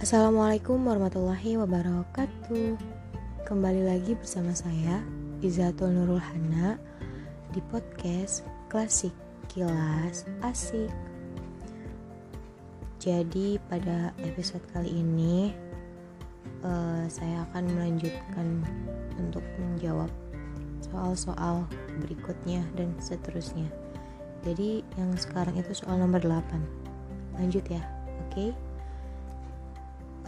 Assalamualaikum warahmatullahi wabarakatuh. Kembali lagi bersama saya Izatul Nurul Hana Di podcast Klasik Kilas Asik. Jadi pada episode kali ini uh, Saya akan melanjutkan Untuk menjawab Soal-soal berikutnya Dan seterusnya. Jadi yang sekarang itu soal nomor 8 Lanjut ya Oke? okay?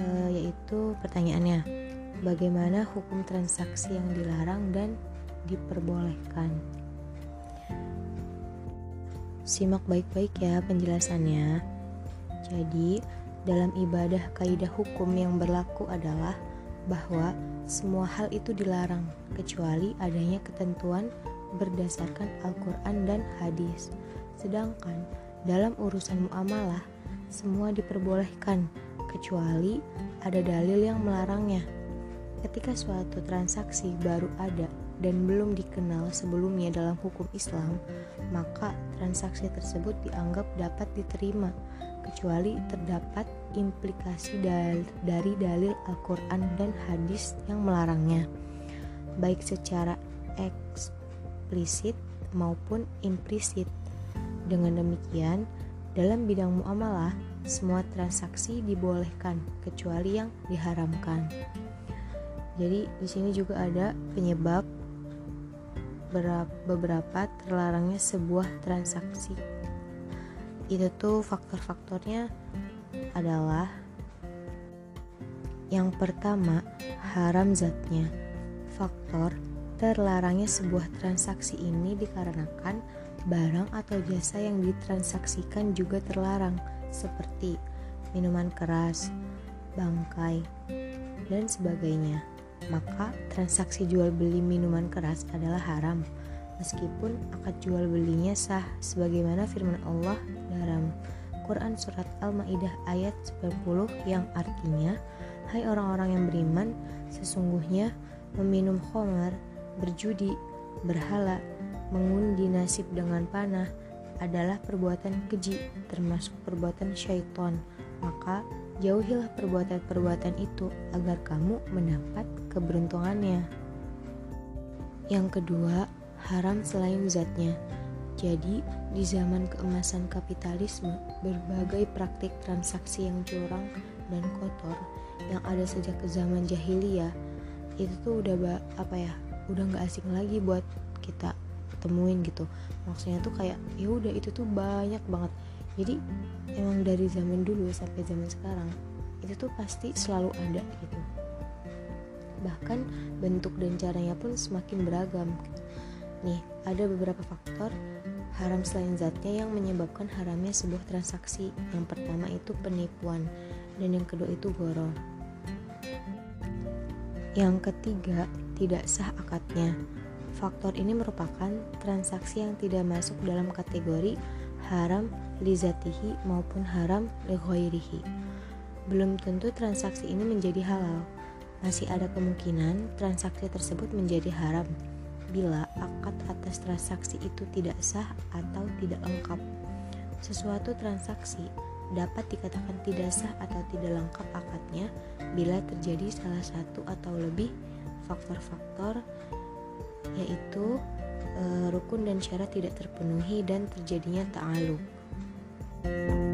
Uh, yaitu pertanyaannya bagaimana hukum transaksi yang dilarang dan diperbolehkan? Simak baik-baik ya penjelasannya. Jadi dalam ibadah kaidah hukum yang berlaku adalah bahwa semua hal itu dilarang kecuali adanya ketentuan berdasarkan Al-Quran dan hadis. Sedangkan dalam urusan muamalah semua diperbolehkan kecuali ada dalil yang melarangnya. Ketika suatu transaksi baru ada dan belum dikenal sebelumnya dalam hukum Islam, maka transaksi tersebut dianggap dapat diterima kecuali terdapat implikasi dari dalil Al-Quran dan hadis yang melarangnya, baik secara eksplisit maupun implisit. Dengan demikian, dalam bidang muamalah, semua transaksi dibolehkan kecuali yang diharamkan. Jadi di sini juga ada penyebab beberapa terlarangnya sebuah transaksi. Itu tuh faktor-faktornya adalah yang pertama haram zatnya. Faktor terlarangnya sebuah transaksi ini dikarenakan barang atau jasa yang ditransaksikan juga terlarang seperti minuman keras, bangkai, dan sebagainya. Maka transaksi jual beli minuman keras adalah haram meskipun akad jual belinya sah sebagaimana firman Allah dalam Quran surat Al-Maidah ayat 90 yang artinya Hai orang-orang yang beriman sesungguhnya meminum khamar, berjudi, berhala, mengundi nasib dengan panah, adalah perbuatan keji, termasuk perbuatan syaitan. Maka jauhilah perbuatan-perbuatan itu agar kamu mendapat keberuntungannya. Yang kedua, haram selain zatnya. Jadi, di zaman keemasan kapitalisme, berbagai praktik transaksi yang curang dan kotor yang ada sejak ke zaman jahiliyah itu tuh udah apa ya, udah nggak asing lagi buat kita temuin gitu. Maksudnya tuh kayak ya udah itu tuh banyak banget. Jadi emang dari zaman dulu sampai zaman sekarang itu tuh pasti selalu ada gitu. Bahkan bentuk dan caranya pun semakin beragam. Nih ada beberapa faktor haram selain zatnya yang menyebabkan haramnya sebuah transaksi. Yang pertama itu penipuan dan yang kedua itu goror yang ketiga tidak sah akadnya Faktor ini merupakan transaksi yang tidak masuk dalam kategori haram lizatihi maupun haram lighoirihi. Belum tentu transaksi ini menjadi halal. Masih ada kemungkinan transaksi tersebut menjadi haram bila akad atas transaksi itu tidak sah atau tidak lengkap. Sesuatu transaksi dapat dikatakan tidak sah atau tidak lengkap akadnya bila terjadi salah satu atau lebih faktor-faktor yaitu e, rukun dan syarat tidak terpenuhi dan terjadinya ta'aluk. thank you